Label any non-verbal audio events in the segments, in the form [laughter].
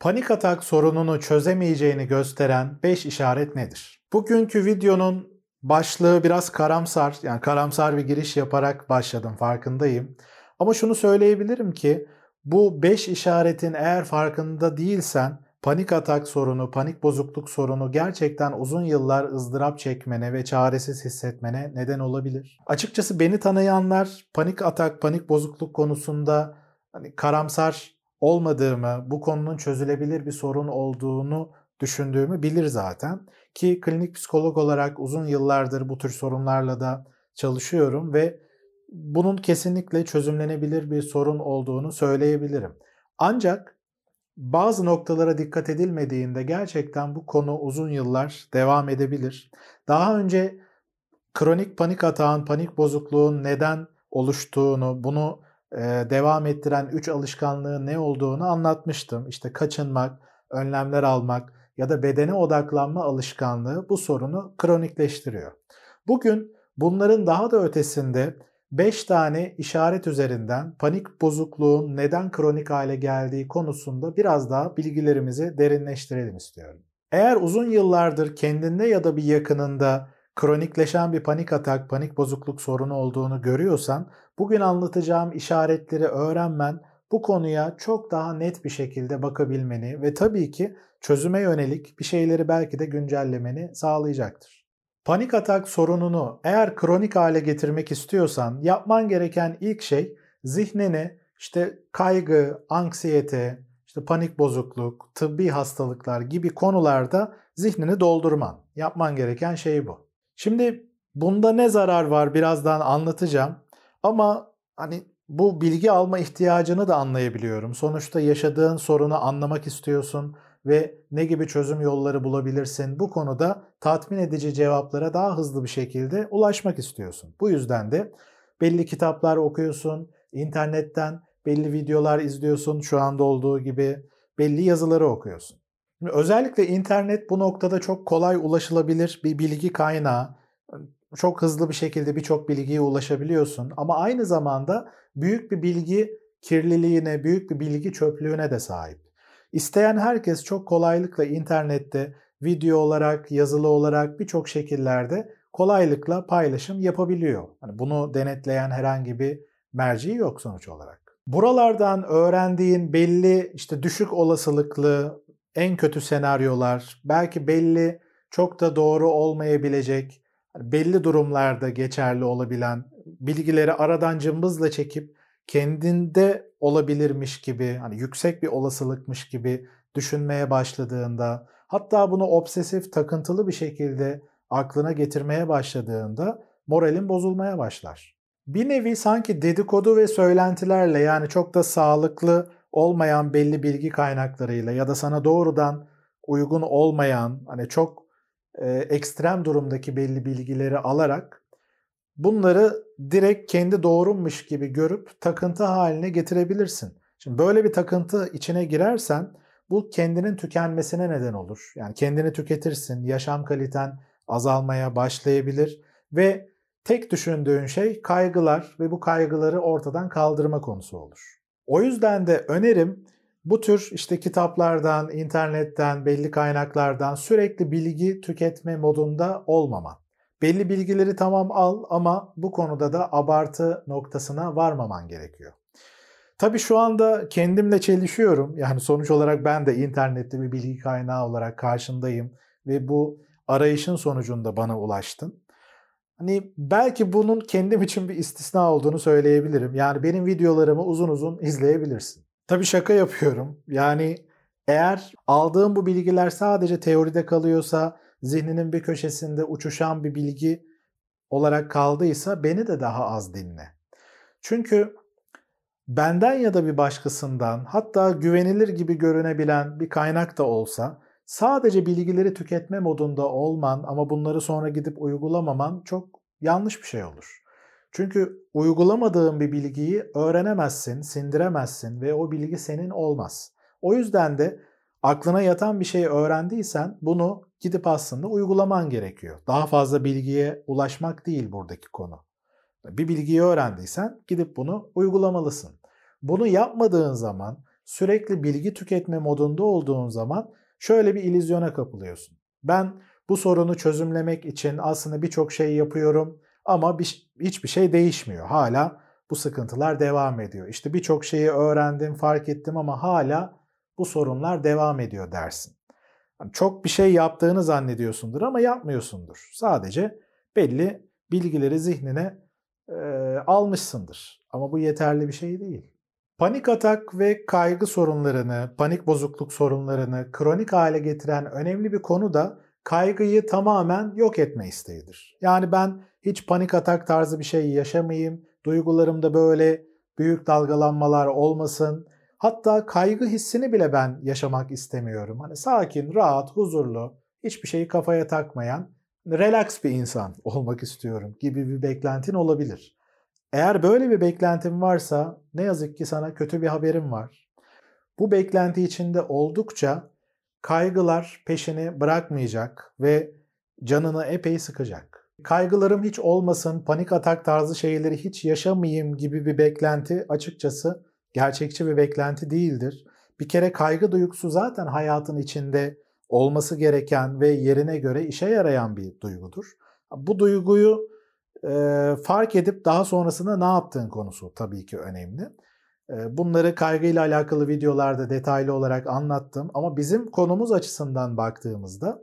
Panik atak sorununu çözemeyeceğini gösteren 5 işaret nedir? Bugünkü videonun başlığı biraz karamsar. Yani karamsar bir giriş yaparak başladım farkındayım. Ama şunu söyleyebilirim ki bu 5 işaretin eğer farkında değilsen panik atak sorunu, panik bozukluk sorunu gerçekten uzun yıllar ızdırap çekmene ve çaresiz hissetmene neden olabilir. Açıkçası beni tanıyanlar panik atak, panik bozukluk konusunda hani karamsar olmadığımı, bu konunun çözülebilir bir sorun olduğunu düşündüğümü bilir zaten. Ki klinik psikolog olarak uzun yıllardır bu tür sorunlarla da çalışıyorum ve bunun kesinlikle çözümlenebilir bir sorun olduğunu söyleyebilirim. Ancak bazı noktalara dikkat edilmediğinde gerçekten bu konu uzun yıllar devam edebilir. Daha önce kronik panik atağın, panik bozukluğun neden oluştuğunu, bunu devam ettiren 3 alışkanlığın ne olduğunu anlatmıştım. İşte kaçınmak, önlemler almak ya da bedene odaklanma alışkanlığı bu sorunu kronikleştiriyor. Bugün bunların daha da ötesinde 5 tane işaret üzerinden panik bozukluğun neden kronik hale geldiği konusunda biraz daha bilgilerimizi derinleştirelim istiyorum. Eğer uzun yıllardır kendinde ya da bir yakınında kronikleşen bir panik atak, panik bozukluk sorunu olduğunu görüyorsan bugün anlatacağım işaretleri öğrenmen bu konuya çok daha net bir şekilde bakabilmeni ve tabii ki çözüme yönelik bir şeyleri belki de güncellemeni sağlayacaktır. Panik atak sorununu eğer kronik hale getirmek istiyorsan yapman gereken ilk şey zihnini işte kaygı, anksiyete, işte panik bozukluk, tıbbi hastalıklar gibi konularda zihnini doldurman. Yapman gereken şey bu. Şimdi bunda ne zarar var birazdan anlatacağım. Ama hani bu bilgi alma ihtiyacını da anlayabiliyorum. Sonuçta yaşadığın sorunu anlamak istiyorsun ve ne gibi çözüm yolları bulabilirsin? Bu konuda tatmin edici cevaplara daha hızlı bir şekilde ulaşmak istiyorsun. Bu yüzden de belli kitaplar okuyorsun, internetten belli videolar izliyorsun şu anda olduğu gibi belli yazıları okuyorsun. Şimdi özellikle internet bu noktada çok kolay ulaşılabilir bir bilgi kaynağı. Çok hızlı bir şekilde birçok bilgiye ulaşabiliyorsun ama aynı zamanda büyük bir bilgi kirliliğine, büyük bir bilgi çöplüğüne de sahip. İsteyen herkes çok kolaylıkla internette video olarak, yazılı olarak birçok şekillerde kolaylıkla paylaşım yapabiliyor. Hani bunu denetleyen herhangi bir merci yok sonuç olarak. Buralardan öğrendiğin belli işte düşük olasılıklı en kötü senaryolar, belki belli çok da doğru olmayabilecek, belli durumlarda geçerli olabilen bilgileri aradan cımbızla çekip kendinde olabilirmiş gibi, hani yüksek bir olasılıkmış gibi düşünmeye başladığında, hatta bunu obsesif, takıntılı bir şekilde aklına getirmeye başladığında moralin bozulmaya başlar. Bir nevi sanki dedikodu ve söylentilerle yani çok da sağlıklı olmayan belli bilgi kaynaklarıyla ya da sana doğrudan uygun olmayan hani çok e, ekstrem durumdaki belli bilgileri alarak bunları direkt kendi doğrunmuş gibi görüp takıntı haline getirebilirsin. Şimdi böyle bir takıntı içine girersen bu kendinin tükenmesine neden olur. Yani kendini tüketirsin, yaşam kaliten azalmaya başlayabilir ve tek düşündüğün şey kaygılar ve bu kaygıları ortadan kaldırma konusu olur. O yüzden de önerim bu tür işte kitaplardan, internetten, belli kaynaklardan sürekli bilgi tüketme modunda olmaman. Belli bilgileri tamam al ama bu konuda da abartı noktasına varmaman gerekiyor. Tabii şu anda kendimle çelişiyorum. Yani sonuç olarak ben de internette bir bilgi kaynağı olarak karşındayım ve bu arayışın sonucunda bana ulaştın. Hani belki bunun kendim için bir istisna olduğunu söyleyebilirim. Yani benim videolarımı uzun uzun izleyebilirsin. Tabii şaka yapıyorum. Yani eğer aldığım bu bilgiler sadece teoride kalıyorsa zihninin bir köşesinde uçuşan bir bilgi olarak kaldıysa beni de daha az dinle. Çünkü benden ya da bir başkasından hatta güvenilir gibi görünebilen bir kaynak da olsa sadece bilgileri tüketme modunda olman ama bunları sonra gidip uygulamaman çok yanlış bir şey olur. Çünkü uygulamadığın bir bilgiyi öğrenemezsin, sindiremezsin ve o bilgi senin olmaz. O yüzden de aklına yatan bir şey öğrendiysen bunu gidip aslında uygulaman gerekiyor. Daha fazla bilgiye ulaşmak değil buradaki konu. Bir bilgiyi öğrendiysen gidip bunu uygulamalısın. Bunu yapmadığın zaman sürekli bilgi tüketme modunda olduğun zaman şöyle bir illüzyona kapılıyorsun. Ben bu sorunu çözümlemek için aslında birçok şey yapıyorum ama bir, hiçbir şey değişmiyor. Hala bu sıkıntılar devam ediyor. İşte birçok şeyi öğrendim, fark ettim ama hala bu sorunlar devam ediyor dersin. Yani çok bir şey yaptığını zannediyorsundur ama yapmıyorsundur. Sadece belli bilgileri zihnine e, almışsındır. Ama bu yeterli bir şey değil. Panik atak ve kaygı sorunlarını, panik bozukluk sorunlarını kronik hale getiren önemli bir konu da kaygıyı tamamen yok etme isteğidir. Yani ben hiç panik atak tarzı bir şey yaşamayayım, duygularımda böyle büyük dalgalanmalar olmasın. Hatta kaygı hissini bile ben yaşamak istemiyorum. Hani sakin, rahat, huzurlu, hiçbir şeyi kafaya takmayan, relax bir insan [laughs] olmak istiyorum gibi bir beklentin olabilir. Eğer böyle bir beklentin varsa ne yazık ki sana kötü bir haberim var. Bu beklenti içinde oldukça kaygılar peşini bırakmayacak ve canını epey sıkacak. Kaygılarım hiç olmasın, panik atak tarzı şeyleri hiç yaşamayayım gibi bir beklenti açıkçası gerçekçi bir beklenti değildir. Bir kere kaygı duygusu zaten hayatın içinde olması gereken ve yerine göre işe yarayan bir duygudur. Bu duyguyu e, fark edip daha sonrasında ne yaptığın konusu tabii ki önemli. E, bunları kaygıyla alakalı videolarda detaylı olarak anlattım ama bizim konumuz açısından baktığımızda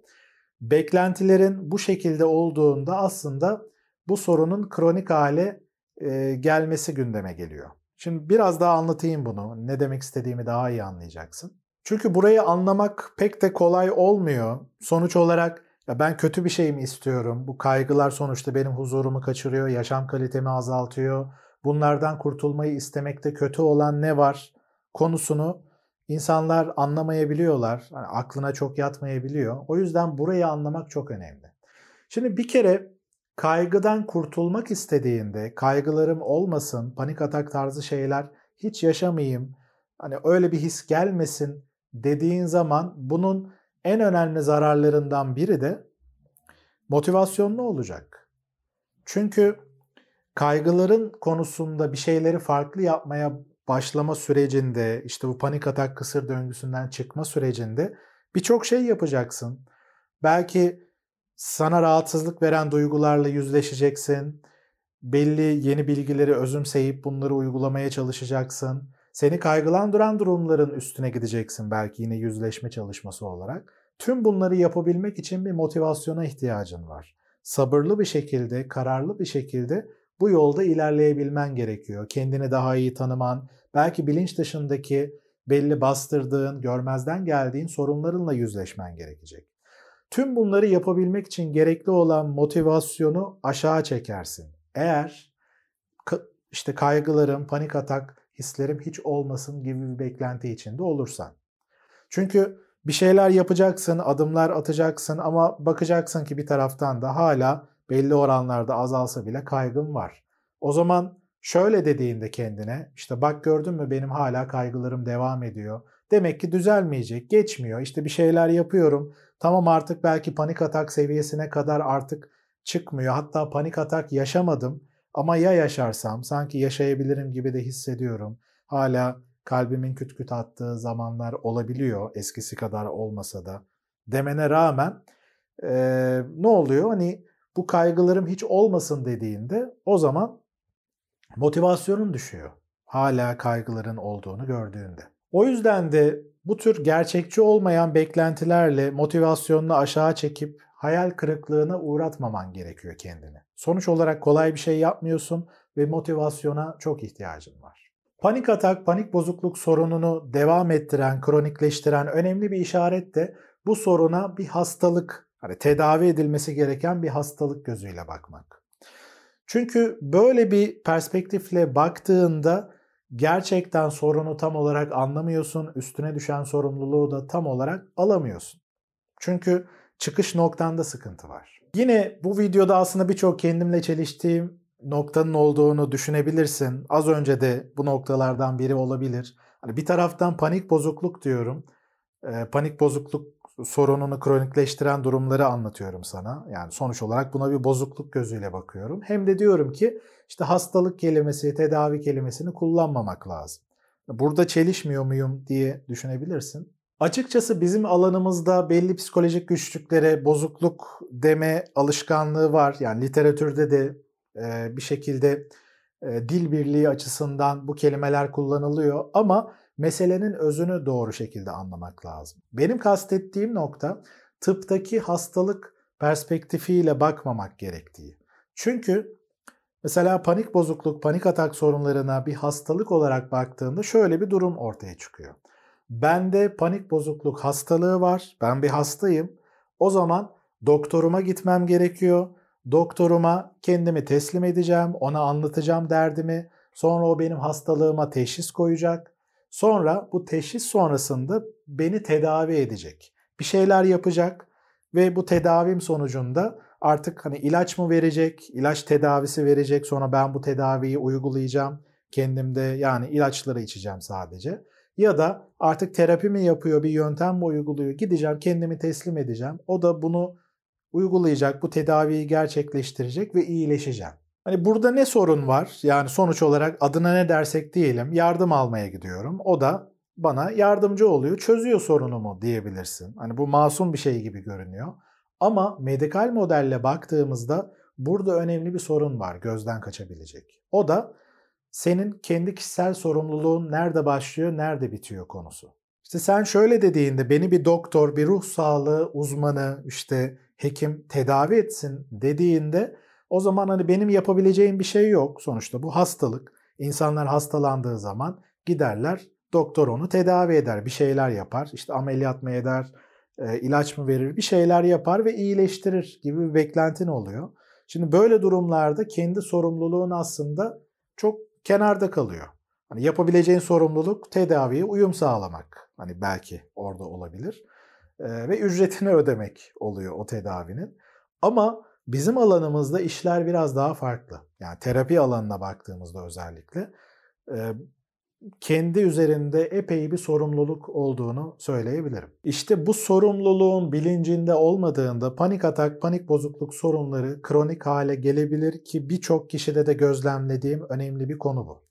beklentilerin bu şekilde olduğunda aslında bu sorunun kronik hale e, gelmesi gündeme geliyor. Şimdi biraz daha anlatayım bunu. Ne demek istediğimi daha iyi anlayacaksın. Çünkü burayı anlamak pek de kolay olmuyor. Sonuç olarak ya ben kötü bir şey mi istiyorum? Bu kaygılar sonuçta benim huzurumu kaçırıyor, yaşam kalitemi azaltıyor. Bunlardan kurtulmayı istemekte kötü olan ne var? Konusunu insanlar anlamayabiliyorlar. Yani aklına çok yatmayabiliyor. O yüzden burayı anlamak çok önemli. Şimdi bir kere kaygıdan kurtulmak istediğinde, kaygılarım olmasın, panik atak tarzı şeyler hiç yaşamayayım, hani öyle bir his gelmesin dediğin zaman bunun en önemli zararlarından biri de motivasyonlu olacak. Çünkü kaygıların konusunda bir şeyleri farklı yapmaya başlama sürecinde, işte bu panik atak kısır döngüsünden çıkma sürecinde birçok şey yapacaksın. Belki sana rahatsızlık veren duygularla yüzleşeceksin. Belli yeni bilgileri özümseyip bunları uygulamaya çalışacaksın. Seni kaygılandıran durumların üstüne gideceksin belki yine yüzleşme çalışması olarak. Tüm bunları yapabilmek için bir motivasyona ihtiyacın var. Sabırlı bir şekilde, kararlı bir şekilde bu yolda ilerleyebilmen gerekiyor. Kendini daha iyi tanıman, belki bilinç dışındaki belli bastırdığın, görmezden geldiğin sorunlarınla yüzleşmen gerekecek. Tüm bunları yapabilmek için gerekli olan motivasyonu aşağı çekersin. Eğer işte kaygılarım, panik atak hislerim hiç olmasın gibi bir beklenti içinde olursan. Çünkü bir şeyler yapacaksın, adımlar atacaksın ama bakacaksın ki bir taraftan da hala belli oranlarda azalsa bile kaygın var. O zaman şöyle dediğinde kendine işte bak gördün mü benim hala kaygılarım devam ediyor. Demek ki düzelmeyecek, geçmiyor. İşte bir şeyler yapıyorum. Tamam artık belki panik atak seviyesine kadar artık çıkmıyor. Hatta panik atak yaşamadım ama ya yaşarsam sanki yaşayabilirim gibi de hissediyorum. Hala kalbimin küt küt attığı zamanlar olabiliyor eskisi kadar olmasa da demene rağmen e, ne oluyor? Hani bu kaygılarım hiç olmasın dediğinde o zaman motivasyonun düşüyor. Hala kaygıların olduğunu gördüğünde. O yüzden de bu tür gerçekçi olmayan beklentilerle motivasyonunu aşağı çekip hayal kırıklığına uğratmaman gerekiyor kendini. Sonuç olarak kolay bir şey yapmıyorsun ve motivasyona çok ihtiyacın var. Panik atak, panik bozukluk sorununu devam ettiren, kronikleştiren önemli bir işaret de bu soruna bir hastalık, hani tedavi edilmesi gereken bir hastalık gözüyle bakmak. Çünkü böyle bir perspektifle baktığında gerçekten sorunu tam olarak anlamıyorsun, üstüne düşen sorumluluğu da tam olarak alamıyorsun. Çünkü çıkış noktanda sıkıntı var. Yine bu videoda aslında birçok kendimle çeliştiğim noktanın olduğunu düşünebilirsin. Az önce de bu noktalardan biri olabilir. Hani bir taraftan panik bozukluk diyorum. E, panik bozukluk sorununu kronikleştiren durumları anlatıyorum sana. Yani sonuç olarak buna bir bozukluk gözüyle bakıyorum. Hem de diyorum ki işte hastalık kelimesi, tedavi kelimesini kullanmamak lazım. Burada çelişmiyor muyum diye düşünebilirsin. Açıkçası bizim alanımızda belli psikolojik güçlüklere bozukluk deme alışkanlığı var. Yani literatürde de e, bir şekilde e, dil birliği açısından bu kelimeler kullanılıyor ama meselenin özünü doğru şekilde anlamak lazım. Benim kastettiğim nokta tıptaki hastalık perspektifiyle bakmamak gerektiği. Çünkü mesela panik bozukluk, panik atak sorunlarına bir hastalık olarak baktığında şöyle bir durum ortaya çıkıyor. Bende panik bozukluk hastalığı var. Ben bir hastayım. O zaman doktoruma gitmem gerekiyor. Doktoruma kendimi teslim edeceğim, ona anlatacağım derdimi. Sonra o benim hastalığıma teşhis koyacak. Sonra bu teşhis sonrasında beni tedavi edecek. Bir şeyler yapacak ve bu tedavim sonucunda artık hani ilaç mı verecek, ilaç tedavisi verecek. Sonra ben bu tedaviyi uygulayacağım kendimde yani ilaçları içeceğim sadece. Ya da artık terapi mi yapıyor, bir yöntem mi uyguluyor, gideceğim kendimi teslim edeceğim. O da bunu uygulayacak, bu tedaviyi gerçekleştirecek ve iyileşeceğim. Hani burada ne sorun var? Yani sonuç olarak adına ne dersek diyelim yardım almaya gidiyorum. O da bana yardımcı oluyor, çözüyor sorunumu diyebilirsin. Hani bu masum bir şey gibi görünüyor. Ama medikal modelle baktığımızda burada önemli bir sorun var gözden kaçabilecek. O da senin kendi kişisel sorumluluğun nerede başlıyor, nerede bitiyor konusu. İşte sen şöyle dediğinde beni bir doktor, bir ruh sağlığı uzmanı, işte hekim tedavi etsin dediğinde o zaman hani benim yapabileceğim bir şey yok. Sonuçta bu hastalık. İnsanlar hastalandığı zaman giderler doktor onu tedavi eder, bir şeyler yapar. İşte ameliyat mı eder, e, ilaç mı verir, bir şeyler yapar ve iyileştirir gibi bir beklentin oluyor. Şimdi böyle durumlarda kendi sorumluluğun aslında çok kenarda kalıyor. Hani yapabileceğin sorumluluk tedaviye uyum sağlamak. Hani belki orada olabilir. E, ve ücretini [laughs] ödemek oluyor o tedavinin. Ama bizim alanımızda işler biraz daha farklı. Yani terapi alanına baktığımızda özellikle kendi üzerinde epey bir sorumluluk olduğunu söyleyebilirim. İşte bu sorumluluğun bilincinde olmadığında panik atak, panik bozukluk sorunları kronik hale gelebilir ki birçok kişide de gözlemlediğim önemli bir konu bu.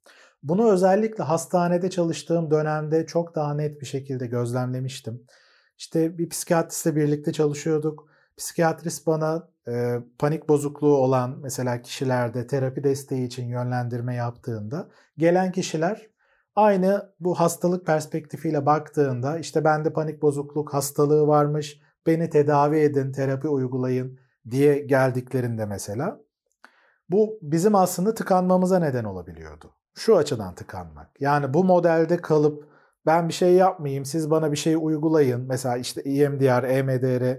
Bunu özellikle hastanede çalıştığım dönemde çok daha net bir şekilde gözlemlemiştim. İşte bir psikiyatristle birlikte çalışıyorduk. Psikiyatrist bana panik bozukluğu olan mesela kişilerde terapi desteği için yönlendirme yaptığında gelen kişiler Aynı bu hastalık perspektifiyle baktığında işte bende panik bozukluk hastalığı varmış, beni tedavi edin, terapi uygulayın diye geldiklerinde mesela bu bizim aslında tıkanmamıza neden olabiliyordu. Şu açıdan tıkanmak. Yani bu modelde kalıp ben bir şey yapmayayım, siz bana bir şey uygulayın. Mesela işte EMDR, EMDR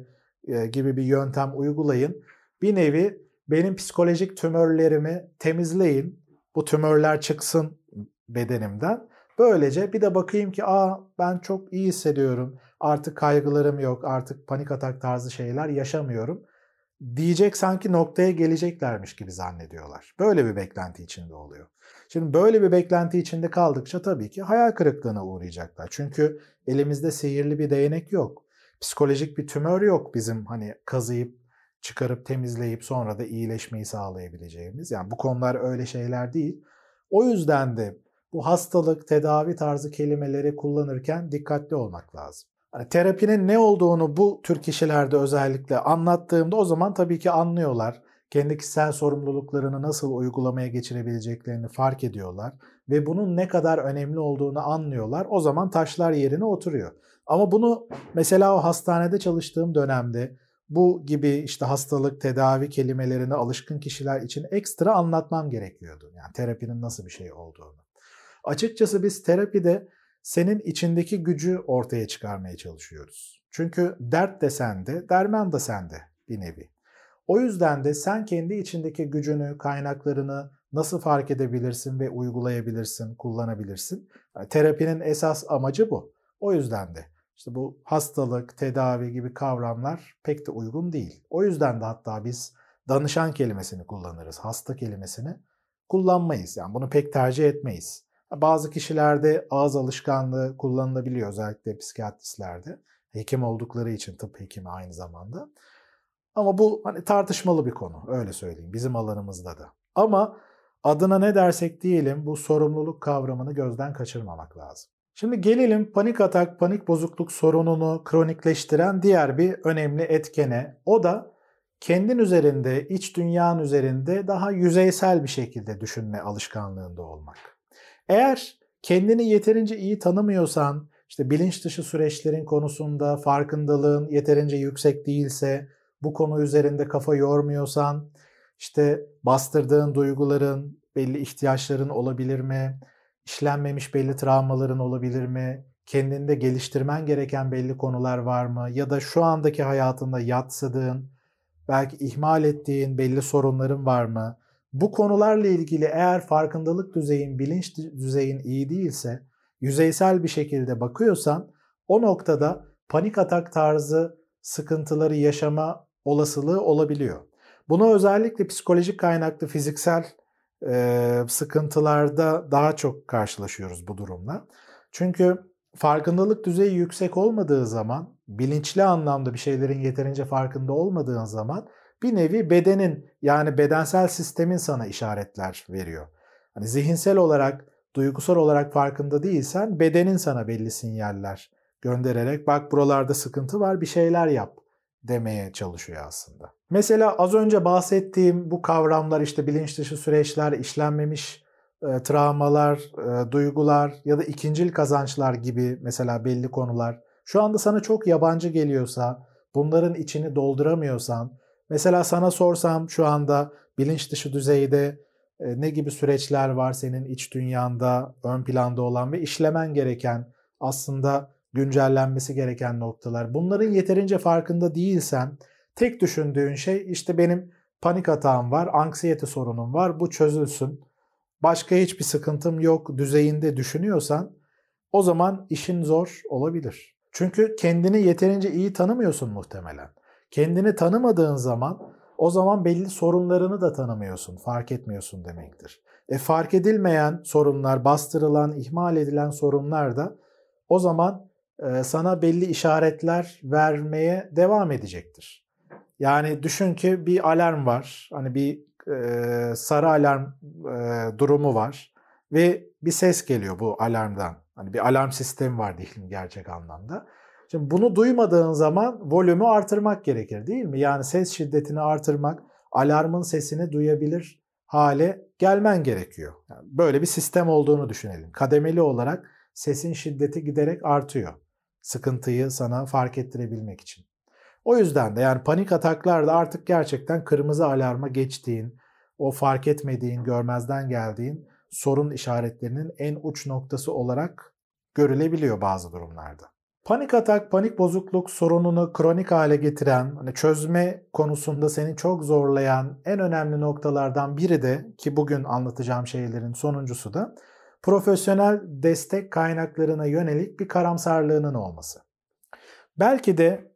gibi bir yöntem uygulayın. Bir nevi benim psikolojik tümörlerimi temizleyin. Bu tümörler çıksın bedenimden. Böylece bir de bakayım ki aa ben çok iyi hissediyorum. Artık kaygılarım yok. Artık panik atak tarzı şeyler yaşamıyorum. Diyecek sanki noktaya geleceklermiş gibi zannediyorlar. Böyle bir beklenti içinde oluyor. Şimdi böyle bir beklenti içinde kaldıkça tabii ki hayal kırıklığına uğrayacaklar. Çünkü elimizde sihirli bir değnek yok. Psikolojik bir tümör yok bizim hani kazıyıp çıkarıp temizleyip sonra da iyileşmeyi sağlayabileceğimiz. Yani bu konular öyle şeyler değil. O yüzden de bu hastalık, tedavi tarzı kelimeleri kullanırken dikkatli olmak lazım. Yani terapinin ne olduğunu bu tür kişilerde özellikle anlattığımda o zaman tabii ki anlıyorlar. Kendi kişisel sorumluluklarını nasıl uygulamaya geçirebileceklerini fark ediyorlar ve bunun ne kadar önemli olduğunu anlıyorlar. O zaman taşlar yerine oturuyor. Ama bunu mesela o hastanede çalıştığım dönemde bu gibi işte hastalık, tedavi kelimelerine alışkın kişiler için ekstra anlatmam gerekiyordu. Yani terapinin nasıl bir şey olduğunu. Açıkçası biz terapide senin içindeki gücü ortaya çıkarmaya çalışıyoruz. Çünkü dert de sende, derman da sende bir nevi. O yüzden de sen kendi içindeki gücünü, kaynaklarını nasıl fark edebilirsin ve uygulayabilirsin, kullanabilirsin. Yani terapinin esas amacı bu. O yüzden de işte bu hastalık, tedavi gibi kavramlar pek de uygun değil. O yüzden de hatta biz danışan kelimesini kullanırız. Hasta kelimesini kullanmayız. Yani bunu pek tercih etmeyiz. Bazı kişilerde ağız alışkanlığı kullanılabiliyor özellikle psikiyatristlerde. Hekim oldukları için tıp hekimi aynı zamanda. Ama bu hani tartışmalı bir konu öyle söyleyeyim bizim alanımızda da. Ama adına ne dersek diyelim bu sorumluluk kavramını gözden kaçırmamak lazım. Şimdi gelelim panik atak, panik bozukluk sorununu kronikleştiren diğer bir önemli etkene. O da kendin üzerinde, iç dünyanın üzerinde daha yüzeysel bir şekilde düşünme alışkanlığında olmak. Eğer kendini yeterince iyi tanımıyorsan, işte bilinç dışı süreçlerin konusunda farkındalığın yeterince yüksek değilse, bu konu üzerinde kafa yormuyorsan, işte bastırdığın duyguların, belli ihtiyaçların olabilir mi? İşlenmemiş belli travmaların olabilir mi? Kendinde geliştirmen gereken belli konular var mı? Ya da şu andaki hayatında yatsıdığın, belki ihmal ettiğin belli sorunların var mı? Bu konularla ilgili eğer farkındalık düzeyin, bilinç düzeyin iyi değilse, yüzeysel bir şekilde bakıyorsan o noktada panik atak tarzı sıkıntıları yaşama olasılığı olabiliyor. Bunu özellikle psikolojik kaynaklı fiziksel e, sıkıntılarda daha çok karşılaşıyoruz bu durumla. Çünkü farkındalık düzeyi yüksek olmadığı zaman, bilinçli anlamda bir şeylerin yeterince farkında olmadığın zaman bir nevi bedenin yani bedensel sistemin sana işaretler veriyor. Hani zihinsel olarak, duygusal olarak farkında değilsen bedenin sana belli sinyaller göndererek bak buralarda sıkıntı var bir şeyler yap demeye çalışıyor aslında. Mesela az önce bahsettiğim bu kavramlar işte bilinç dışı süreçler, işlenmemiş e, travmalar, e, duygular ya da ikincil kazançlar gibi mesela belli konular şu anda sana çok yabancı geliyorsa, bunların içini dolduramıyorsan, mesela sana sorsam şu anda bilinç dışı düzeyde e, ne gibi süreçler var senin iç dünyanda ön planda olan ve işlemen gereken aslında güncellenmesi gereken noktalar. Bunların yeterince farkında değilsen tek düşündüğün şey işte benim panik atağım var, anksiyete sorunum var, bu çözülsün. Başka hiçbir sıkıntım yok düzeyinde düşünüyorsan o zaman işin zor olabilir. Çünkü kendini yeterince iyi tanımıyorsun muhtemelen. Kendini tanımadığın zaman o zaman belli sorunlarını da tanımıyorsun, fark etmiyorsun demektir. E fark edilmeyen sorunlar, bastırılan, ihmal edilen sorunlar da o zaman sana belli işaretler vermeye devam edecektir. Yani düşün ki bir alarm var. Hani bir e, sarı alarm e, durumu var ve bir ses geliyor bu alarmdan. Hani bir alarm sistemi var diyelim gerçek anlamda. Şimdi bunu duymadığın zaman volümü artırmak gerekir değil mi? Yani ses şiddetini artırmak, alarmın sesini duyabilir hale gelmen gerekiyor. Yani böyle bir sistem olduğunu düşünelim. Kademeli olarak sesin şiddeti giderek artıyor. Sıkıntıyı sana fark ettirebilmek için. O yüzden de yani panik ataklarda artık gerçekten kırmızı alarma geçtiğin, o fark etmediğin, görmezden geldiğin sorun işaretlerinin en uç noktası olarak görülebiliyor bazı durumlarda. Panik atak, panik bozukluk sorununu kronik hale getiren, hani çözme konusunda seni çok zorlayan en önemli noktalardan biri de ki bugün anlatacağım şeylerin sonuncusu da profesyonel destek kaynaklarına yönelik bir karamsarlığının olması. Belki de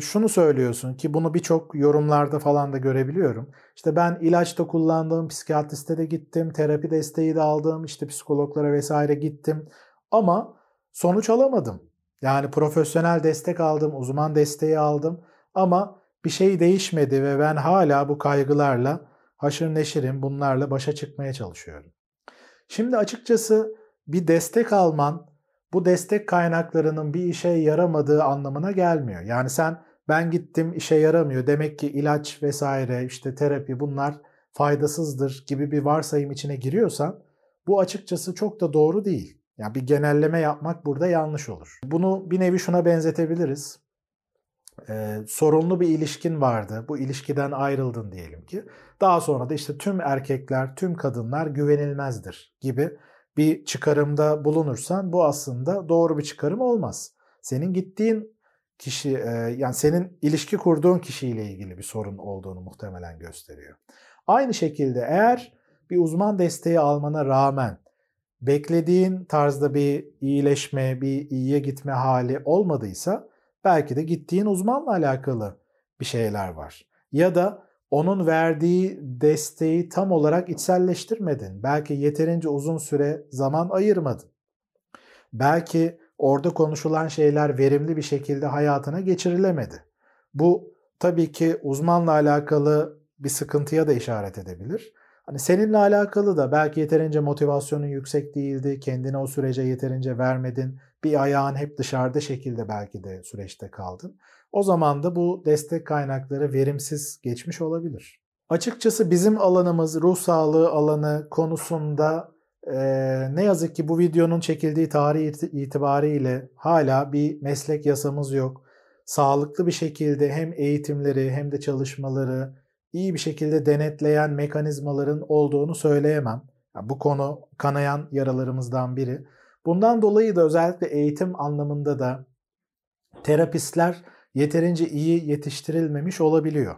şunu söylüyorsun ki bunu birçok yorumlarda falan da görebiliyorum. İşte ben ilaçta kullandığım psikiyatriste de gittim, terapi desteği de aldım, işte psikologlara vesaire gittim ama sonuç alamadım. Yani profesyonel destek aldım, uzman desteği aldım ama bir şey değişmedi ve ben hala bu kaygılarla haşır neşirim, bunlarla başa çıkmaya çalışıyorum. Şimdi açıkçası bir destek alman bu destek kaynaklarının bir işe yaramadığı anlamına gelmiyor. Yani sen ben gittim işe yaramıyor demek ki ilaç vesaire işte terapi bunlar faydasızdır gibi bir varsayım içine giriyorsan bu açıkçası çok da doğru değil. Yani bir genelleme yapmak burada yanlış olur. Bunu bir nevi şuna benzetebiliriz. Ee, sorunlu bir ilişkin vardı. Bu ilişkiden ayrıldın diyelim ki. Daha sonra da işte tüm erkekler, tüm kadınlar güvenilmezdir gibi bir çıkarımda bulunursan bu aslında doğru bir çıkarım olmaz. Senin gittiğin kişi e, yani senin ilişki kurduğun kişiyle ilgili bir sorun olduğunu muhtemelen gösteriyor. Aynı şekilde eğer bir uzman desteği almana rağmen beklediğin tarzda bir iyileşme, bir iyiye gitme hali olmadıysa belki de gittiğin uzmanla alakalı bir şeyler var. Ya da onun verdiği desteği tam olarak içselleştirmedin. Belki yeterince uzun süre zaman ayırmadın. Belki orada konuşulan şeyler verimli bir şekilde hayatına geçirilemedi. Bu tabii ki uzmanla alakalı bir sıkıntıya da işaret edebilir. Hani seninle alakalı da belki yeterince motivasyonun yüksek değildi, kendine o sürece yeterince vermedin, bir ayağın hep dışarıda şekilde belki de süreçte kaldın. O zaman da bu destek kaynakları verimsiz geçmiş olabilir. Açıkçası bizim alanımız ruh sağlığı alanı konusunda e, ne yazık ki bu videonun çekildiği tarih itibariyle hala bir meslek yasamız yok. Sağlıklı bir şekilde hem eğitimleri hem de çalışmaları iyi bir şekilde denetleyen mekanizmaların olduğunu söyleyemem. Yani bu konu kanayan yaralarımızdan biri. Bundan dolayı da özellikle eğitim anlamında da terapistler yeterince iyi yetiştirilmemiş olabiliyor.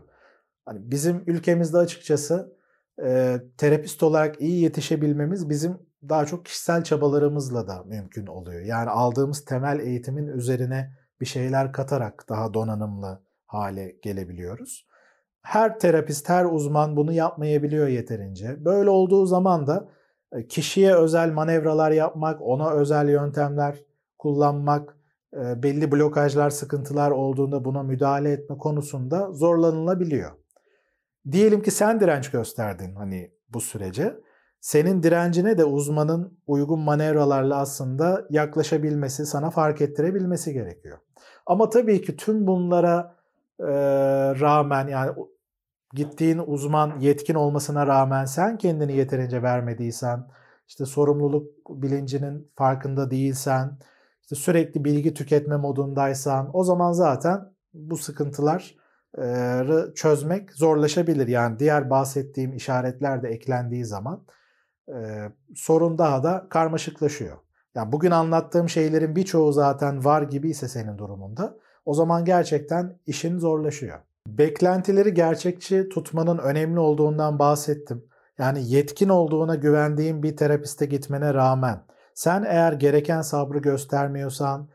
Hani bizim ülkemizde açıkçası e, terapist olarak iyi yetişebilmemiz bizim daha çok kişisel çabalarımızla da mümkün oluyor. Yani aldığımız temel eğitimin üzerine bir şeyler katarak daha donanımlı hale gelebiliyoruz. Her terapist, her uzman bunu yapmayabiliyor yeterince. Böyle olduğu zaman da kişiye özel manevralar yapmak, ona özel yöntemler kullanmak, belli blokajlar, sıkıntılar olduğunda buna müdahale etme konusunda zorlanılabiliyor. Diyelim ki sen direnç gösterdin hani bu sürece. Senin direncine de uzmanın uygun manevralarla aslında yaklaşabilmesi, sana fark ettirebilmesi gerekiyor. Ama tabii ki tüm bunlara e, rağmen yani gittiğin uzman yetkin olmasına rağmen sen kendini yeterince vermediysen, işte sorumluluk bilincinin farkında değilsen, işte sürekli bilgi tüketme modundaysan o zaman zaten bu sıkıntılar çözmek zorlaşabilir. Yani diğer bahsettiğim işaretler de eklendiği zaman sorun daha da karmaşıklaşıyor. Yani bugün anlattığım şeylerin birçoğu zaten var gibi ise senin durumunda o zaman gerçekten işin zorlaşıyor. Beklentileri gerçekçi tutmanın önemli olduğundan bahsettim. Yani yetkin olduğuna güvendiğin bir terapiste gitmene rağmen sen eğer gereken sabrı göstermiyorsan,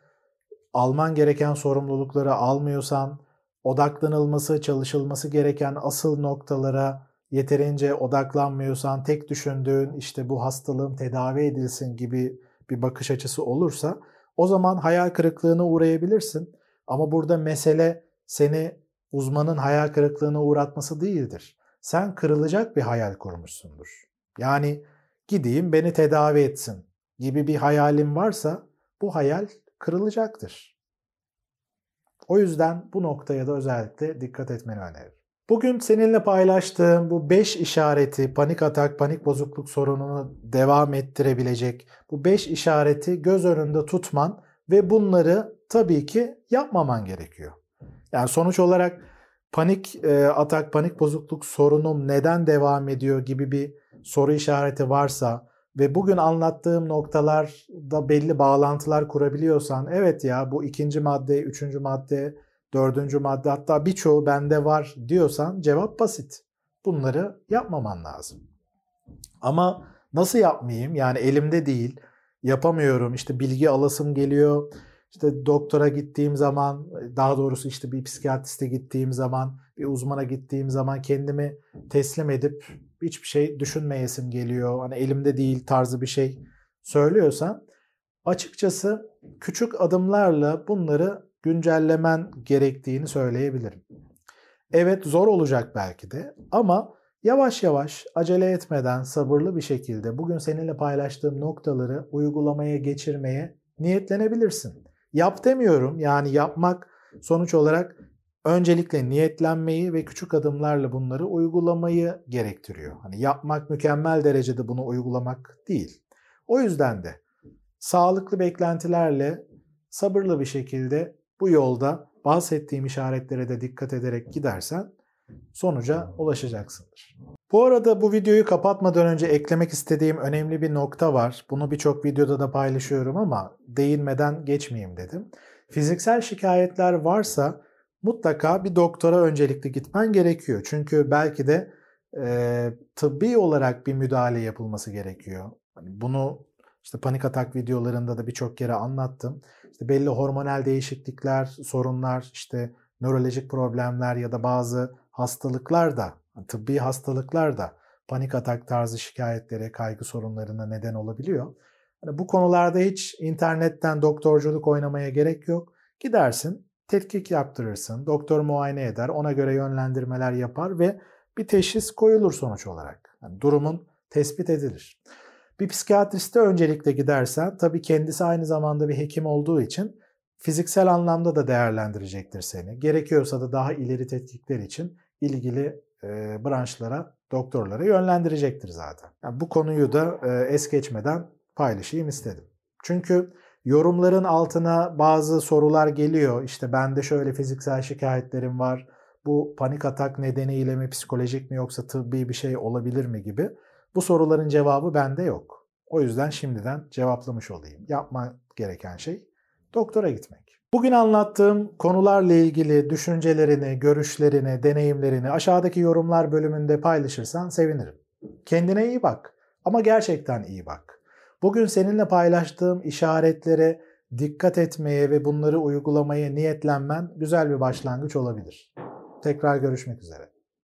alman gereken sorumlulukları almıyorsan, odaklanılması, çalışılması gereken asıl noktalara yeterince odaklanmıyorsan, tek düşündüğün işte bu hastalığım tedavi edilsin gibi bir bakış açısı olursa o zaman hayal kırıklığına uğrayabilirsin. Ama burada mesele seni uzmanın hayal kırıklığına uğratması değildir. Sen kırılacak bir hayal kurmuşsundur. Yani gideyim beni tedavi etsin gibi bir hayalin varsa bu hayal kırılacaktır. O yüzden bu noktaya da özellikle dikkat etmeni öneririm. Bugün seninle paylaştığım bu 5 işareti panik atak, panik bozukluk sorununu devam ettirebilecek bu 5 işareti göz önünde tutman ve bunları tabii ki yapmaman gerekiyor. Yani sonuç olarak panik e, atak, panik bozukluk sorunum neden devam ediyor gibi bir soru işareti varsa ve bugün anlattığım noktalarda belli bağlantılar kurabiliyorsan evet ya bu ikinci madde, üçüncü madde, dördüncü madde hatta birçoğu bende var diyorsan cevap basit. Bunları yapmaman lazım. Ama nasıl yapmayayım? Yani elimde değil, yapamıyorum, işte bilgi alasım geliyor, işte doktora gittiğim zaman, daha doğrusu işte bir psikiyatriste gittiğim zaman, bir uzmana gittiğim zaman kendimi teslim edip hiçbir şey düşünmeyesim geliyor. Hani elimde değil tarzı bir şey söylüyorsan açıkçası küçük adımlarla bunları güncellemen gerektiğini söyleyebilirim. Evet zor olacak belki de ama yavaş yavaş acele etmeden sabırlı bir şekilde bugün seninle paylaştığım noktaları uygulamaya geçirmeye niyetlenebilirsin. Yap demiyorum yani yapmak sonuç olarak öncelikle niyetlenmeyi ve küçük adımlarla bunları uygulamayı gerektiriyor. Hani yapmak mükemmel derecede bunu uygulamak değil. O yüzden de sağlıklı beklentilerle sabırlı bir şekilde bu yolda bahsettiğim işaretlere de dikkat ederek gidersen sonuca ulaşacaksındır. Bu arada bu videoyu kapatmadan önce eklemek istediğim önemli bir nokta var. Bunu birçok videoda da paylaşıyorum ama değinmeden geçmeyeyim dedim. Fiziksel şikayetler varsa mutlaka bir doktora öncelikli gitmen gerekiyor. Çünkü belki de e, tıbbi olarak bir müdahale yapılması gerekiyor. Hani bunu işte panik atak videolarında da birçok kere anlattım. İşte belli hormonal değişiklikler, sorunlar, işte nörolojik problemler ya da bazı hastalıklar da, tıbbi hastalıklar da panik atak tarzı şikayetlere, kaygı sorunlarına neden olabiliyor. Hani bu konularda hiç internetten doktorculuk oynamaya gerek yok. Gidersin, tetkik yaptırırsın, doktor muayene eder, ona göre yönlendirmeler yapar ve bir teşhis koyulur sonuç olarak. Yani durumun tespit edilir. Bir psikiyatriste öncelikle gidersen tabii kendisi aynı zamanda bir hekim olduğu için fiziksel anlamda da değerlendirecektir seni. Gerekiyorsa da daha ileri tetkikler için ilgili e, branşlara, doktorlara yönlendirecektir zaten. Yani bu konuyu da e, es geçmeden paylaşayım istedim. Çünkü yorumların altına bazı sorular geliyor. İşte bende şöyle fiziksel şikayetlerim var. Bu panik atak nedeniyle mi psikolojik mi yoksa tıbbi bir şey olabilir mi gibi. Bu soruların cevabı bende yok. O yüzden şimdiden cevaplamış olayım. Yapma gereken şey doktora gitmek. Bugün anlattığım konularla ilgili düşüncelerini, görüşlerini, deneyimlerini aşağıdaki yorumlar bölümünde paylaşırsan sevinirim. Kendine iyi bak ama gerçekten iyi bak. Bugün seninle paylaştığım işaretlere dikkat etmeye ve bunları uygulamaya niyetlenmen güzel bir başlangıç olabilir. Tekrar görüşmek üzere.